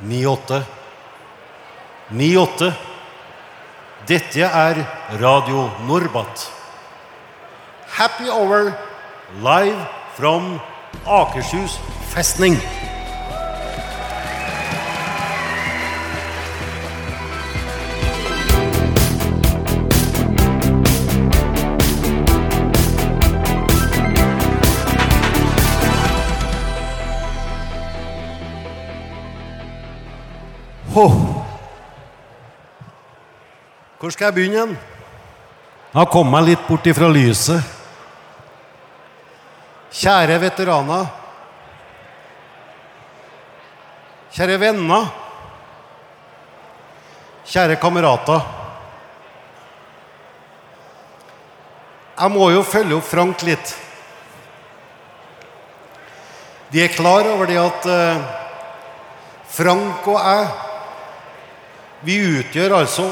98 98 Dette er Radio Norbat. Happy Hour live from Akershus festning. Ho. Hvor skal jeg begynne igjen? Jeg har kommet meg litt bort ifra lyset. Kjære veteraner. Kjære venner. Kjære kamerater. Jeg må jo følge opp Frank litt. De er klar over det at eh, Frank og jeg Vi utgjør altså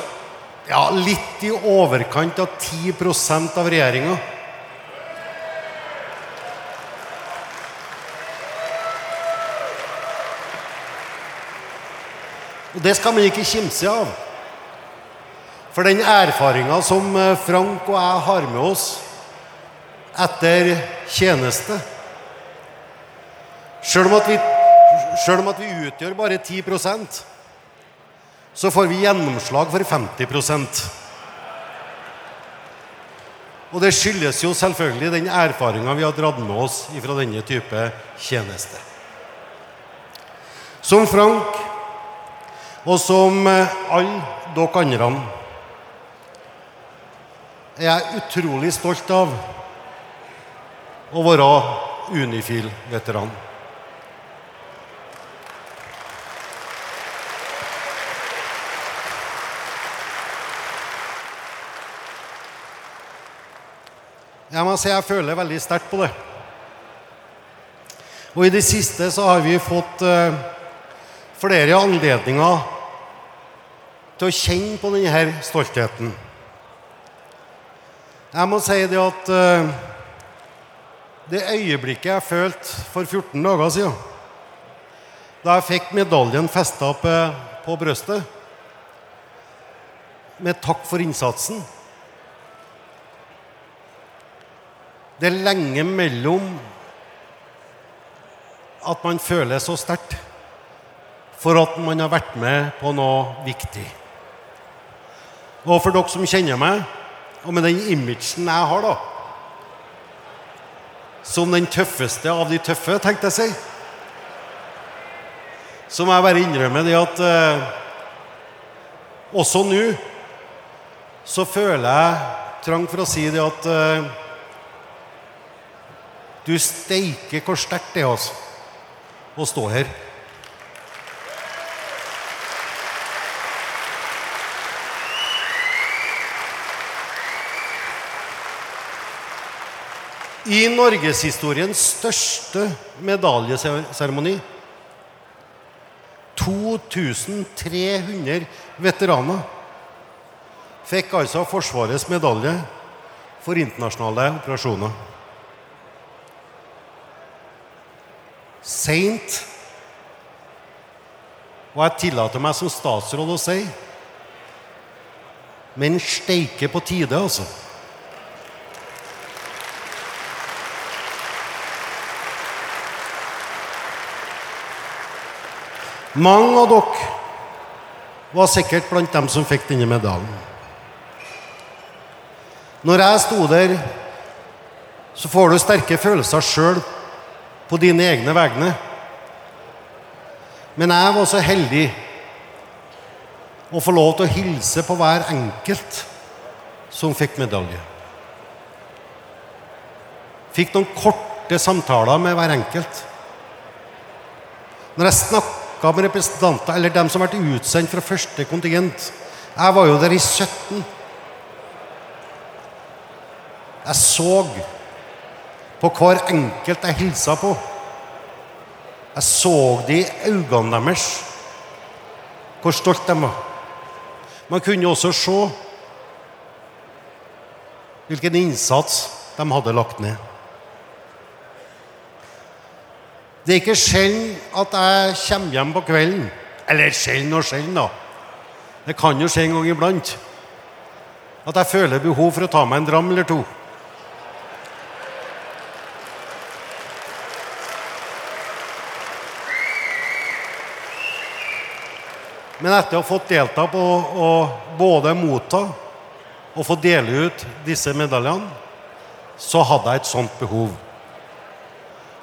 ja, litt i overkant av 10 av regjeringa. Og det skal man ikke kimse av. For den erfaringa som eh, Frank og jeg har med oss etter tjeneste Sjøl om, om at vi utgjør bare 10 så får vi gjennomslag for 50% Og det skyldes jo selvfølgelig den erfaringa vi har dratt med oss fra denne type tjeneste. Som Frank og som eh, alle dere andre er jeg utrolig stolt av å være Unifil-veteran. Jeg må si jeg føler veldig sterkt på det. Og i det siste så har vi fått eh, flere anledninger til å kjenne på denne stoltheten. Jeg må si det at eh, det øyeblikket jeg følte for 14 dager siden, da jeg fikk medaljen festa på, på brøstet med takk for innsatsen Det er lenge mellom at man føler så sterkt for at man har vært med på noe viktig. Og for dere som kjenner meg, og med den imagen jeg har, da Som den tøffeste av de tøffe, tenkte jeg å si. Så må jeg bare innrømme det at eh, også nå så føler jeg trang for å si det at eh, du steike hvor sterkt det er altså, å stå her. I norgeshistoriens største medaljeseremoni 2300 veteraner fikk altså Forsvarets medalje for internasjonale operasjoner. Seint. Og jeg tillater meg som statsråd å si Men steike på tide, altså. Mange av dere var sikkert blant dem som fikk denne medaljen. Når jeg sto der, så får du sterke følelser sjøl på dine egne vegne. Men jeg var så heldig å få lov til å hilse på hver enkelt som fikk medalje. Fikk noen korte samtaler med hver enkelt. Når jeg snakka med representanter, eller dem som ble utsendt fra første kontingent Jeg var jo der i 17. Jeg så på hver enkelt jeg hilsa på. Jeg så det i øynene deres, hvor stolt de var. Man kunne også se hvilken innsats de hadde lagt ned. Det er ikke sjelden at jeg kommer hjem på kvelden Eller sjelden og sjelden, da. Det kan jo skje en gang iblant at jeg føler behov for å ta meg en dram eller to. Men etter å ha fått delta på å både motta og få dele ut disse medaljene, så hadde jeg et sånt behov.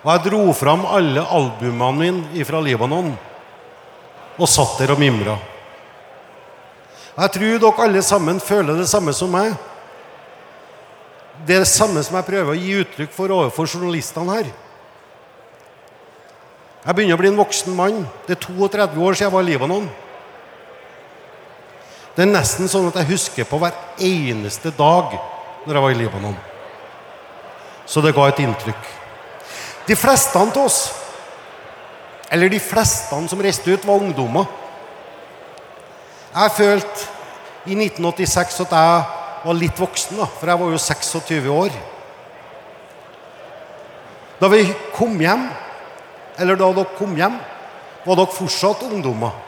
Og jeg dro fram alle albumene mine fra Libanon og satt der og mimra. Jeg tror dere alle sammen føler det samme som meg. Det er det samme som jeg prøver å gi uttrykk for overfor journalistene her. Jeg begynner å bli en voksen mann. Det er 32 år siden jeg var i Libanon. Det er nesten sånn at jeg husker på hver eneste dag når jeg var i Libanon. Så det ga et inntrykk. De fleste av oss, eller de fleste som reiste ut, var ungdommer. Jeg følte i 1986 at jeg var litt voksen, da, for jeg var jo 26 år. Da vi kom hjem, eller da dere kom hjem, var dere fortsatt ungdommer.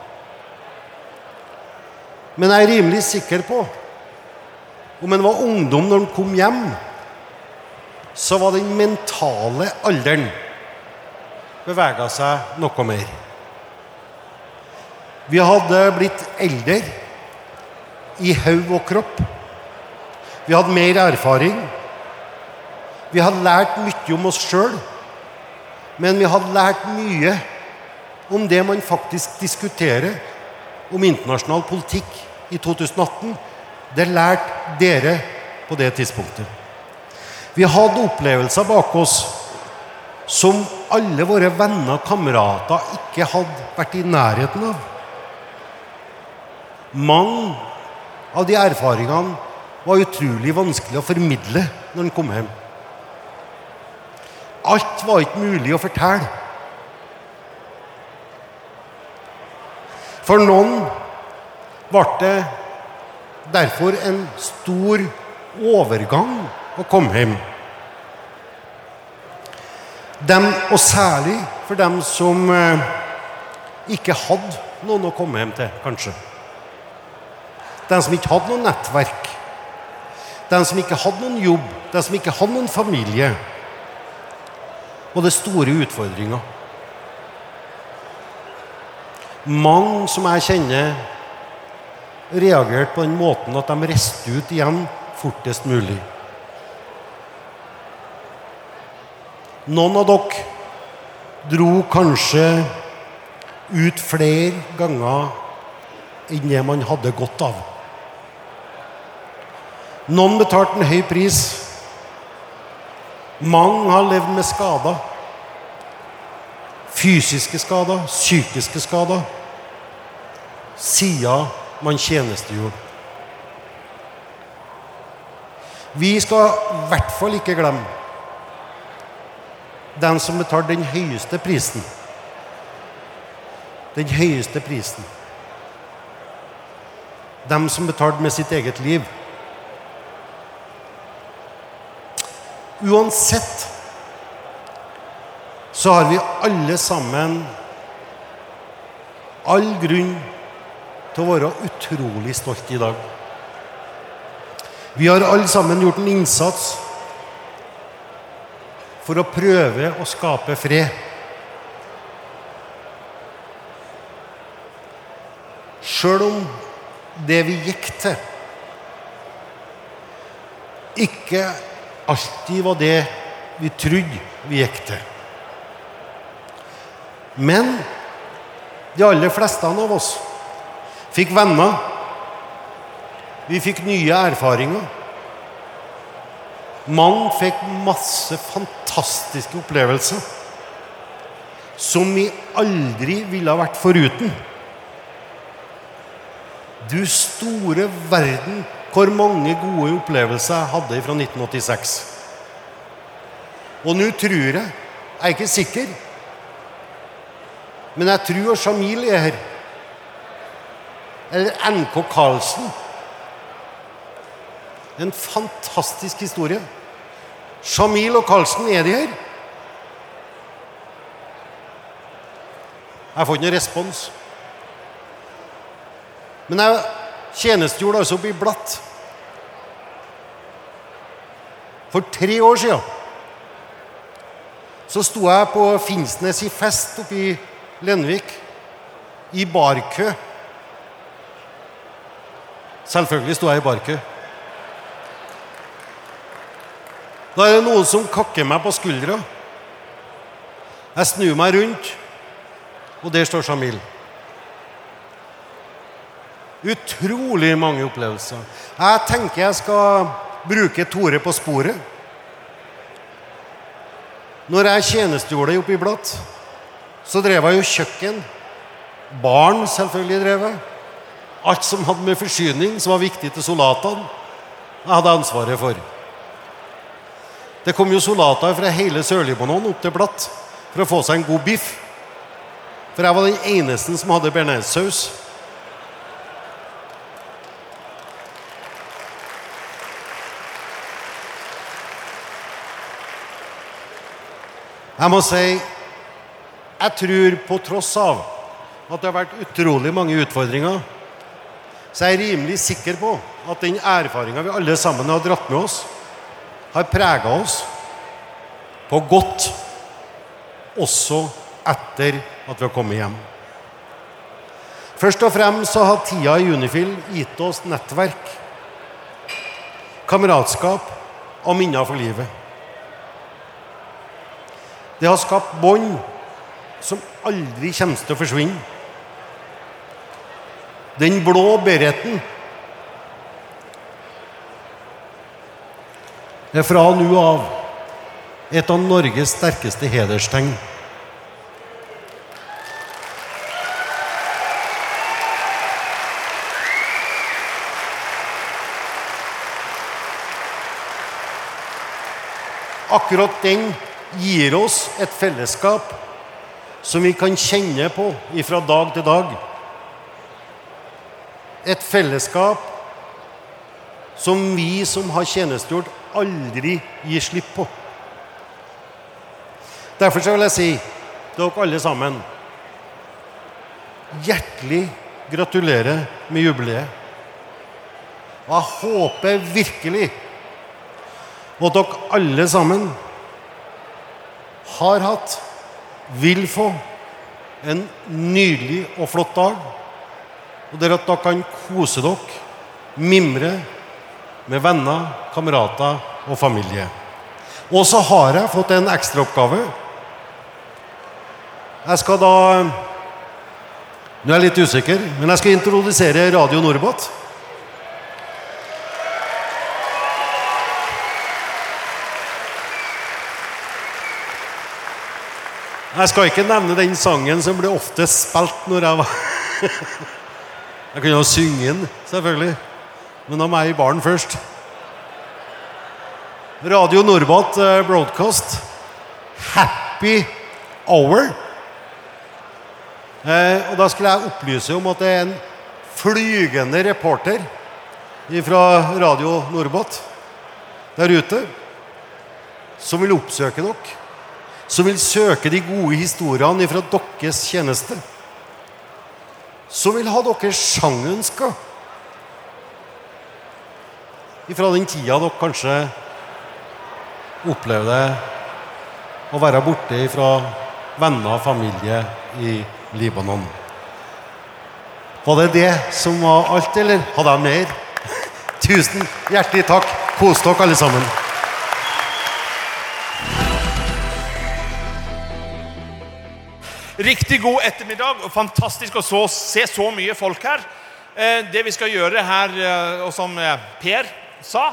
Men jeg er rimelig sikker på om en var ungdom når en kom hjem, så var den mentale alderen bevega seg noe mer. Vi hadde blitt eldre i haug og kropp. Vi hadde mer erfaring. Vi hadde lært mye om oss sjøl. Men vi hadde lært mye om det man faktisk diskuterer om internasjonal politikk i 2018. Det lærte dere på det tidspunktet. Vi hadde opplevelser bak oss som alle våre venner og kamerater ikke hadde vært i nærheten av. Mange av de erfaringene var utrolig vanskelig å formidle når en kom hjem. Alt var ikke mulig å fortelle. For noen ble det derfor en stor overgang å komme hjem. Dem, og særlig for dem som eh, ikke hadde noen å komme hjem til, kanskje. De som ikke hadde noe nettverk. De som ikke hadde noen jobb. De som ikke hadde noen familie. Og det store utfordringer. Mange som jeg kjenner, reagerte på den måten at de reiste ut igjen fortest mulig. Noen av dere dro kanskje ut flere ganger enn det man hadde godt av. Noen betalte en høy pris. Mange har levd med skader. Fysiske skader, psykiske skader. Siden man tjenestegjorde. Vi skal i hvert fall ikke glemme den som betalte den høyeste prisen. Den høyeste prisen. Dem som betalte med sitt eget liv. Uansett så har vi alle sammen all grunn til å være utrolig stolt i dag. Vi har alle sammen gjort en innsats for å prøve å skape fred. Sjøl om det vi gikk til, ikke alltid var det vi trodde vi gikk til. Men de aller fleste av oss fikk venner. Vi fikk nye erfaringer. Mange fikk masse fantastiske opplevelser som vi aldri ville ha vært foruten. Du store verden hvor mange gode opplevelser jeg hadde fra 1986. Og nå tror jeg Jeg er ikke sikker, men jeg tror Shamil er her. Eller NK Karlsen. En fantastisk historie. Shamil og Karlsen, er de her? Jeg får ikke noen respons. Men jeg tjenestegjorde altså oppe i Blatt. For tre år siden så sto jeg på Finnsnes i fest oppe i Lenvik. I barkø. Selvfølgelig sto jeg i barkø. Da er det noen som kakker meg på skuldra. Jeg snur meg rundt, og der står Shamil. Utrolig mange opplevelser. Jeg tenker jeg skal bruke Tore på sporet. Når jeg tjenestegjorde oppe i Blatt, så drev jeg jo kjøkken. Barn selvfølgelig drev jeg. Alt som hadde med forsyning, som var viktig til soldatene, jeg hadde ansvaret for. Det kom jo soldater fra hele Sør-Libanon opp til Blatt for å få seg en god biff. For jeg var den eneste som hadde bearnéssaus. Jeg må si jeg tror på tross av at det har vært utrolig mange utfordringer, så jeg er rimelig sikker på at den erfaringa vi alle sammen har dratt med oss, har prega oss på godt også etter at vi har kommet hjem. Først og fremst så har tida i Unifil gitt oss nettverk, kameratskap og minner for livet. Det har skapt bånd som aldri kommer til å forsvinne. Den blå bereten er fra nå av et av Norges sterkeste hederstegn. Akkurat den gir oss et fellesskap som vi kan kjenne på fra dag til dag. Et fellesskap som vi som har tjenestegjort, aldri gir slipp på. Derfor vil jeg si dere alle sammen hjertelig gratulerer med jubileet. Og jeg håper virkelig at dere alle sammen har hatt, vil få, en nydelig og flott dag. Og der at dere kan kose dere, mimre med venner, kamerater og familie. Og så har jeg fått en ekstraoppgave. Jeg skal da Nå er jeg litt usikker, men jeg skal introdusere Radio Norbot. Jeg skal ikke nevne den sangen som ble ofte spilt når jeg var Jeg kunne jo synge den, selvfølgelig. Men da må jeg i baren først. Radio Norbat eh, Broadcast. Happy Hour. Eh, og Da skulle jeg opplyse om at det er en flygende reporter fra Radio Norbat der ute som vil oppsøke dere som vil søke de gode historiene fra deres tjeneste. Som vil ha dere sangønsker. Fra den tida dere kanskje opplevde å være borte fra venner og familie i Libanon. Var det det som var alt, eller hadde jeg mer? Tusen hjertelig takk. Kos dere, alle sammen. Riktig god ettermiddag. og Fantastisk å så, se så mye folk her. Eh, det vi skal gjøre her, eh, og som eh, Per sa,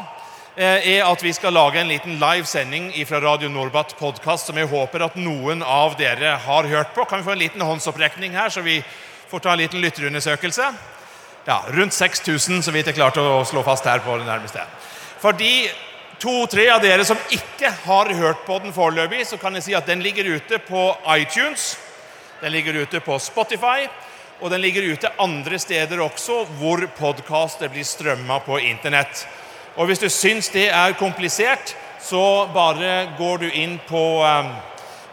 er at vi skal lage en liten live sending fra Radio Norbat podkast som jeg håper at noen av dere har hørt på. Kan vi få en liten håndsopprekning her, så vi får ta en liten lytterundersøkelse? Ja, Rundt 6000, så vidt jeg klarte å slå fast her på det nærmeste. For de to-tre av dere som ikke har hørt på den foreløpig, så kan jeg si at den ligger ute på iTunes. Den ligger ute på Spotify, og den ligger ute andre steder også hvor podkaster blir strømma på Internett. Og Hvis du syns det er komplisert, så bare går du inn på, um,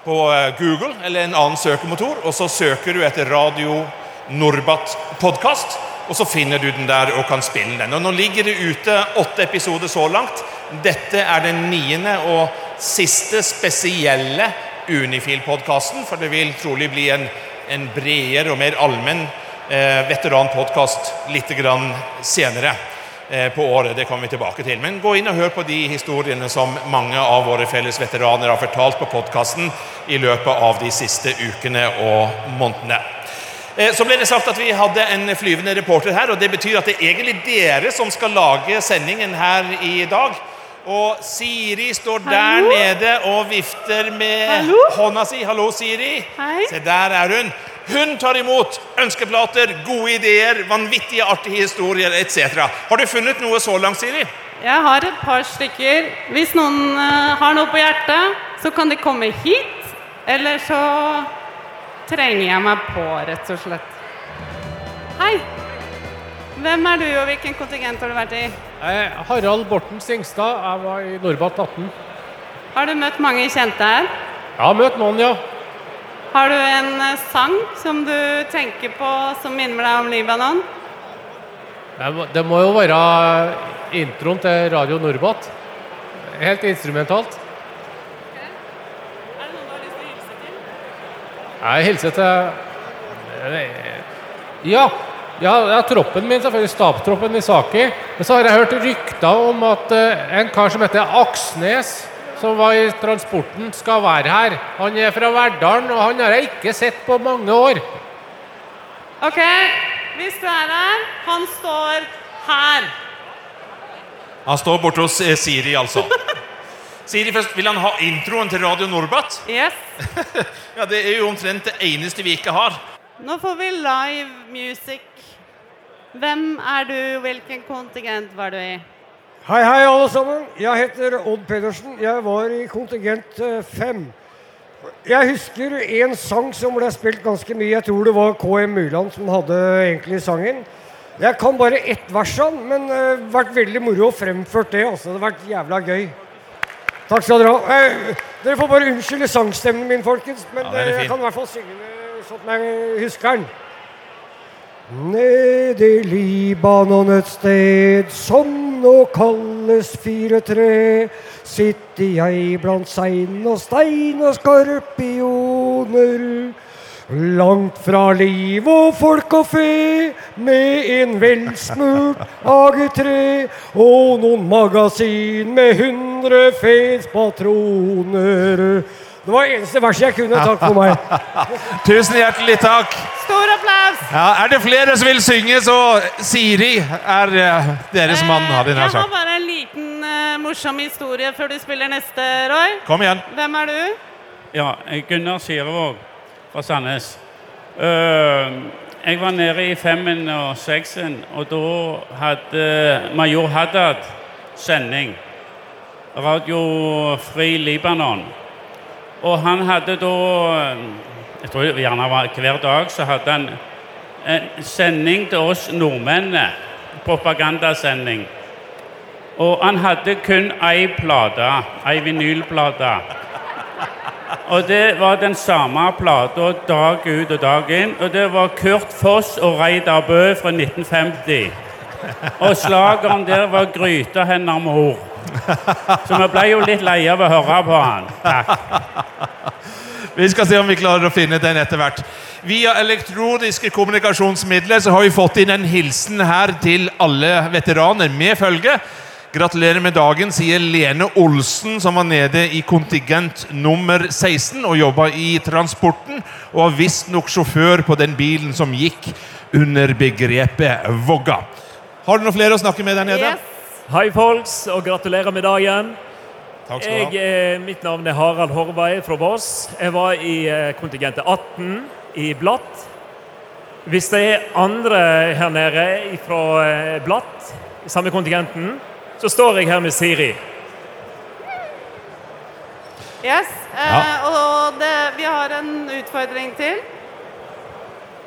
på uh, Google eller en annen søkemotor, og så søker du etter Radio Norbat podkast. og så finner du den der og kan spille den. Og Nå ligger det ute åtte episoder så langt. Dette er den niende og siste spesielle Unifil-podkasten, for det vil trolig bli en, en bredere og mer allmenn eh, veteranpodkast litt senere eh, på året. Det kommer vi tilbake til. Men gå inn og hør på de historiene som mange av våre felles veteraner har fortalt på podkasten i løpet av de siste ukene og månedene. Eh, så ble det sagt at vi hadde en flyvende reporter her, og det betyr at det er egentlig dere som skal lage sendingen her i dag. Og Siri står der Hallo? nede og vifter med Hallo? hånda si. Hallo, Siri. Hei. Se, der er hun. Hun tar imot ønskeplater, gode ideer, vanvittige artige historier etc. Har du funnet noe så langt, Siri? Jeg har et par stykker. Hvis noen eh, har noe på hjertet, så kan de komme hit. Eller så trenger jeg meg på, rett og slett. Hei. Hvem er du, og hvilken kontingent har du vært i? Er Harald Borten Singstad. Jeg var i Norbat 18. Har du møtt mange kjente her? Jeg har møtt noen, ja. Har du en eh, sang som du tenker på som minner deg om Libanon? Det må- Det må jo være introen til Radio Norbat. Helt instrumentalt. Er det noen du har lyst til å hilse til? Jeg hilser til Ja, ja, ja troppen min, selvfølgelig. Stabstroppen i Saki. Men så har jeg hørt rykter om at uh, en kar som heter Aksnes, som var i transporten, skal være her. Han er fra Verdalen, og han har jeg ikke sett på mange år. Ok, hvis du er her, han står her. Han står borte hos eh, Siri, altså. Siri, først, Vil han ha introen til Radio Norbat? Yes. Ja, Det er jo omtrent det eneste vi ikke har. Nå får vi live music. Hvem er du, hvilken kontingent var du i? Hei, hei, alle sammen. Jeg heter Odd Pedersen. Jeg var i kontingent eh, fem. Jeg husker en sang som ble spilt ganske mye. Jeg tror det var KM Myrland som hadde egentlig sangen. Jeg kan bare ett vers av den, men det har vært veldig moro å fremført det. Altså. Det har vært jævla gøy. Takk skal dere ha. Eh, dere får bare unnskylde sangstemmen min, folkens. Men Ja, det eh, jeg kan i hvert fall synge den sånn jeg husker den. Nede i Libanon et sted som nå kalles fire tre, sitter jeg blant sein og stein og skorpioner. Langt fra liv og folk og fe, med en velsmurt AG3 og noen magasin med hundre fedspatroner. Det var det eneste verset jeg kunne. Takk for meg. Tusen hjertelig takk. Stor applaus! Ja, Er det flere som vil synge, så Siri er eh, deres mann. Eh, hadde jeg jeg har bare en liten uh, morsom historie før du spiller neste, Roy. Kom igjen. Hvem er du? Ja, Gunnar Sirevåg fra Sandnes. Uh, jeg var nede i femmen og seksen, og da hadde major Haddad sending. Radio Fri Libanon. Og han hadde da Jeg tror gjerne var hver dag så hadde han en sending til oss nordmennene. Propagandasending. Og han hadde kun ei plate, ei vinylplate. Og det var den samme plata dag ut og dag inn. Og det var Kurt Foss og Reidar Bø fra 1950. Og slageren der var 'Gryta hender mor'. Så vi ble jo litt leie av å høre på han. Takk. Vi skal se om vi klarer å finne den etter hvert. Via elektroniske kommunikasjonsmidler så har vi fått inn en hilsen her til alle veteraner med følge. Gratulerer med dagen, sier Lene Olsen, som var nede i kontingent nummer 16 og jobba i transporten, og var visstnok sjåfør på den bilen som gikk under begrepet Vågga. Har du noen flere å snakke med der nede? Yes. Hei, folks, og gratulerer med dagen. Takk skal du ha. Jeg, mitt navn er Harald Horvei fra Voss. Jeg var i eh, kontingentet 18 i Blatt. Hvis det er andre her nede fra eh, Blatt, samme kontingenten, så står jeg her med Siri. Yes. Eh, Og det, vi har en utfordring til.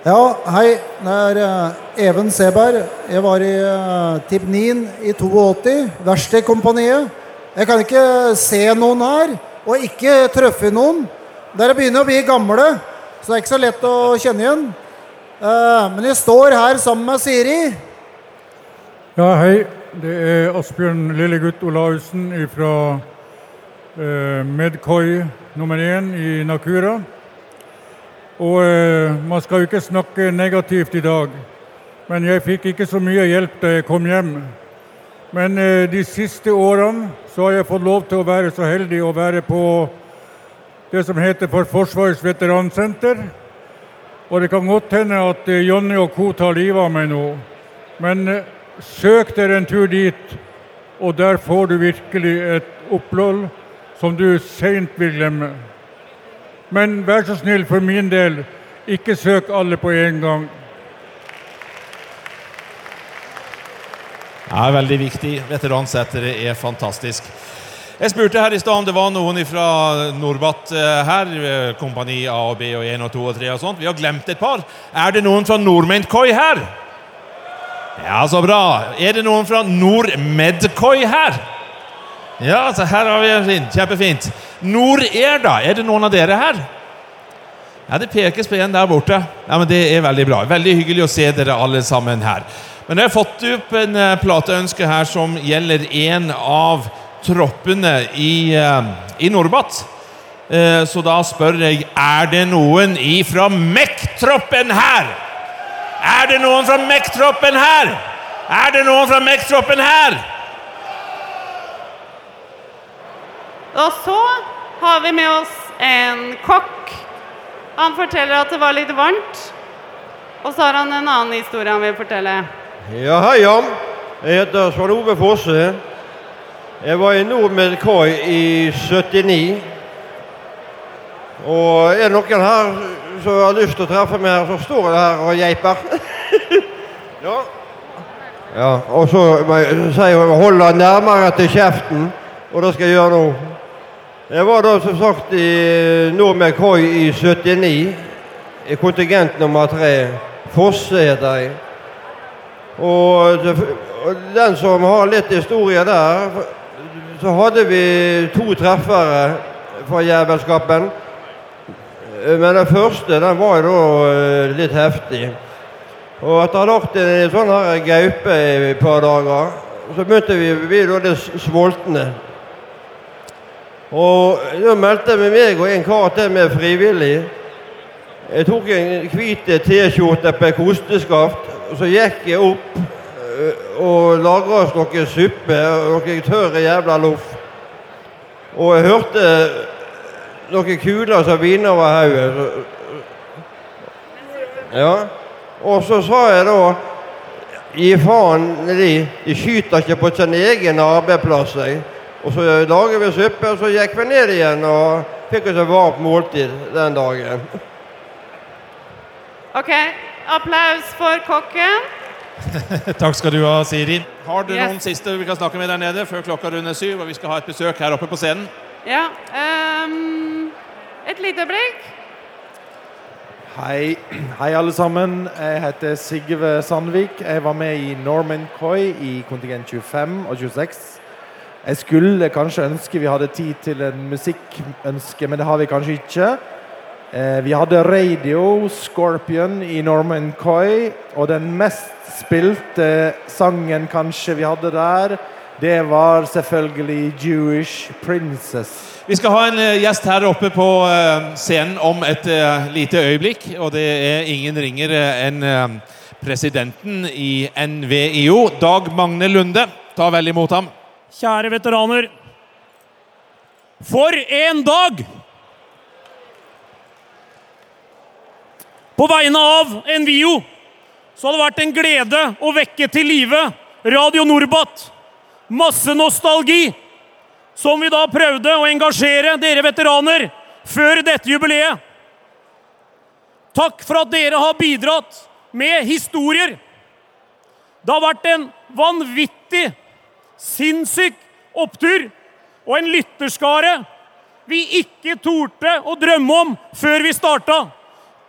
Ja, hei. Det er eh, Even Seberg. Jeg var i uh, Tibnin i 82, Verkstedkompaniet. Jeg kan ikke se noen her, og ikke treffe noen. Dere begynner å bli gamle, så det er ikke så lett å kjenne igjen. Eh, men jeg står her sammen med Siri. Ja, hei. Det er Asbjørn Lillegutt Olaussen fra eh, Medkoi nummer én i Nakura. Og eh, man skal jo ikke snakke negativt i dag, men jeg fikk ikke så mye hjelp da jeg kom hjem. Men eh, de siste årene så har jeg fått lov til å være så heldig å være på det som heter for Forsvarets veteransenter. Og det kan godt hende at eh, Jonny og co. tar livet av meg nå. Men søk dere en tur dit, og der får du virkelig et opphold som du seint vil glemme. Men vær så snill for min del, ikke søk alle på en gang. Det er veldig viktig. Veteransettere er fantastisk. Jeg spurte her i stad om det var noen fra Norbat eh, her. eh, Kompani A og B og 1 og 2 og 3 og sånt. Vi har glemt et par. Er det noen fra Nordmentkoi her? Ja, så bra. Er det noen fra Nordmedkoi her? Ja, så her har vi en fin. Kjempefint. Nord-Air, da? Er det noen av dere her? Ja, Det pekes på en der borte. Ja, men Det er veldig bra. Veldig hyggelig å se dere alle sammen her. Men jeg har fått opp en eh, plateønske her som gjelder en av troppene i, eh, i Norbat. Eh, så da spør jeg er det noen ifra MEC-troppen her. Er det noen fra MEC-troppen her? Er det noen fra MEC-troppen her? Og så har vi med oss en kokk. Han forteller at det var litt varmt. Og så har han en annen historie han vil fortelle. Ja, hei, Jan. Jeg heter Svein Ove Fosse. Jeg var i Nordmed Kai i 79. Og er det noen her som har lyst til å treffe meg så står jeg her og geiper. ja. ja. Og så sier jeg 'hold jeg nærmere til kjeften, og det skal jeg gjøre nå. Jeg var da som sagt i Nordmed Kai i 79. I kontingent nummer tre. Fosse heter jeg. Og den som har litt historie der, så hadde vi to treffere fra jævelskapen. Men den første den var jo da eh, litt heftig. Og etter å ha lagt en sånn her gaupe i et par dager, så begynte vi bli da litt sultne. Og da meldte jeg meg og en kar til med frivillig. Jeg tok en hvit T-skjorte på kosteskaft, og så gikk jeg opp eh, og lagra oss noe suppe og noe tørre jævla loff. Og jeg hørte noen kuler som viner over hodet. Ja. Og så sa jeg da Gi faen de. De skyter ikke på sin egen arbeidsplass. Og så lager vi suppe, og så gikk vi ned igjen og fikk oss et varmt måltid den dagen. Ok, applaus for kokken. Takk skal du ha, Siri. Har du Yes. noen siste vi kan snakke med der nede før klokka runder syv? Og vi skal ha et besøk her oppe på scenen. Ja, Um, et lite øyeblikk. Hei. Hei, alle sammen. Jeg heter Sigve Sandvik. Jeg var med i Norman Coy i kontingent 25 og 26. Jeg skulle kanskje ønske vi hadde tid til en musikkønske, men det har vi kanskje ikke. Eh, vi hadde Radio Scorpion i Norman Coy, og den mest spilte sangen kanskje vi hadde der, det var selvfølgelig Jewish Princess. Vi skal ha en eh, gjest her oppe på eh, scenen om et lite øyeblikk. Og det er ingen ringere enn presidenten i NVIO, Dag Magne Lunde. Ta vel imot ham. Kjære veteraner. For en dag! På vegne av Envio så har det vært en glede å vekke til live Radio Norbat. Masse nostalgi, som vi da prøvde å engasjere dere veteraner før dette jubileet. Takk for at dere har bidratt med historier. Det har vært en vanvittig, sinnssyk opptur og en lytterskare vi ikke torde å drømme om før vi starta.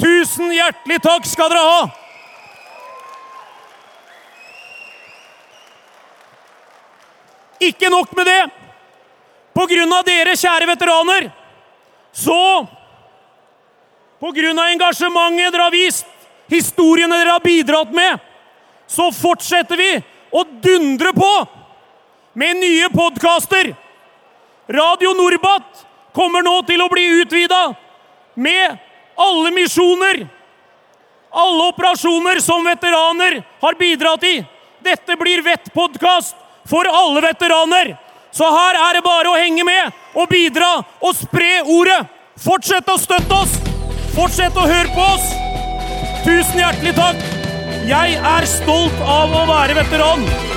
Tusen hjertelig takk skal dere ha! Ikke nok med det. På grunn av dere, kjære veteraner, så På grunn av engasjementet dere har vist historiene dere har bidratt med, så fortsetter vi å dundre på med nye podkaster. Radio Norbat kommer nå til å bli utvida med alle misjoner, alle operasjoner som veteraner har bidratt i. Dette blir Vett-podkast for alle veteraner. Så her er det bare å henge med og bidra og spre ordet. Fortsett å støtte oss. Fortsett å høre på oss. Tusen hjertelig takk. Jeg er stolt av å være veteran.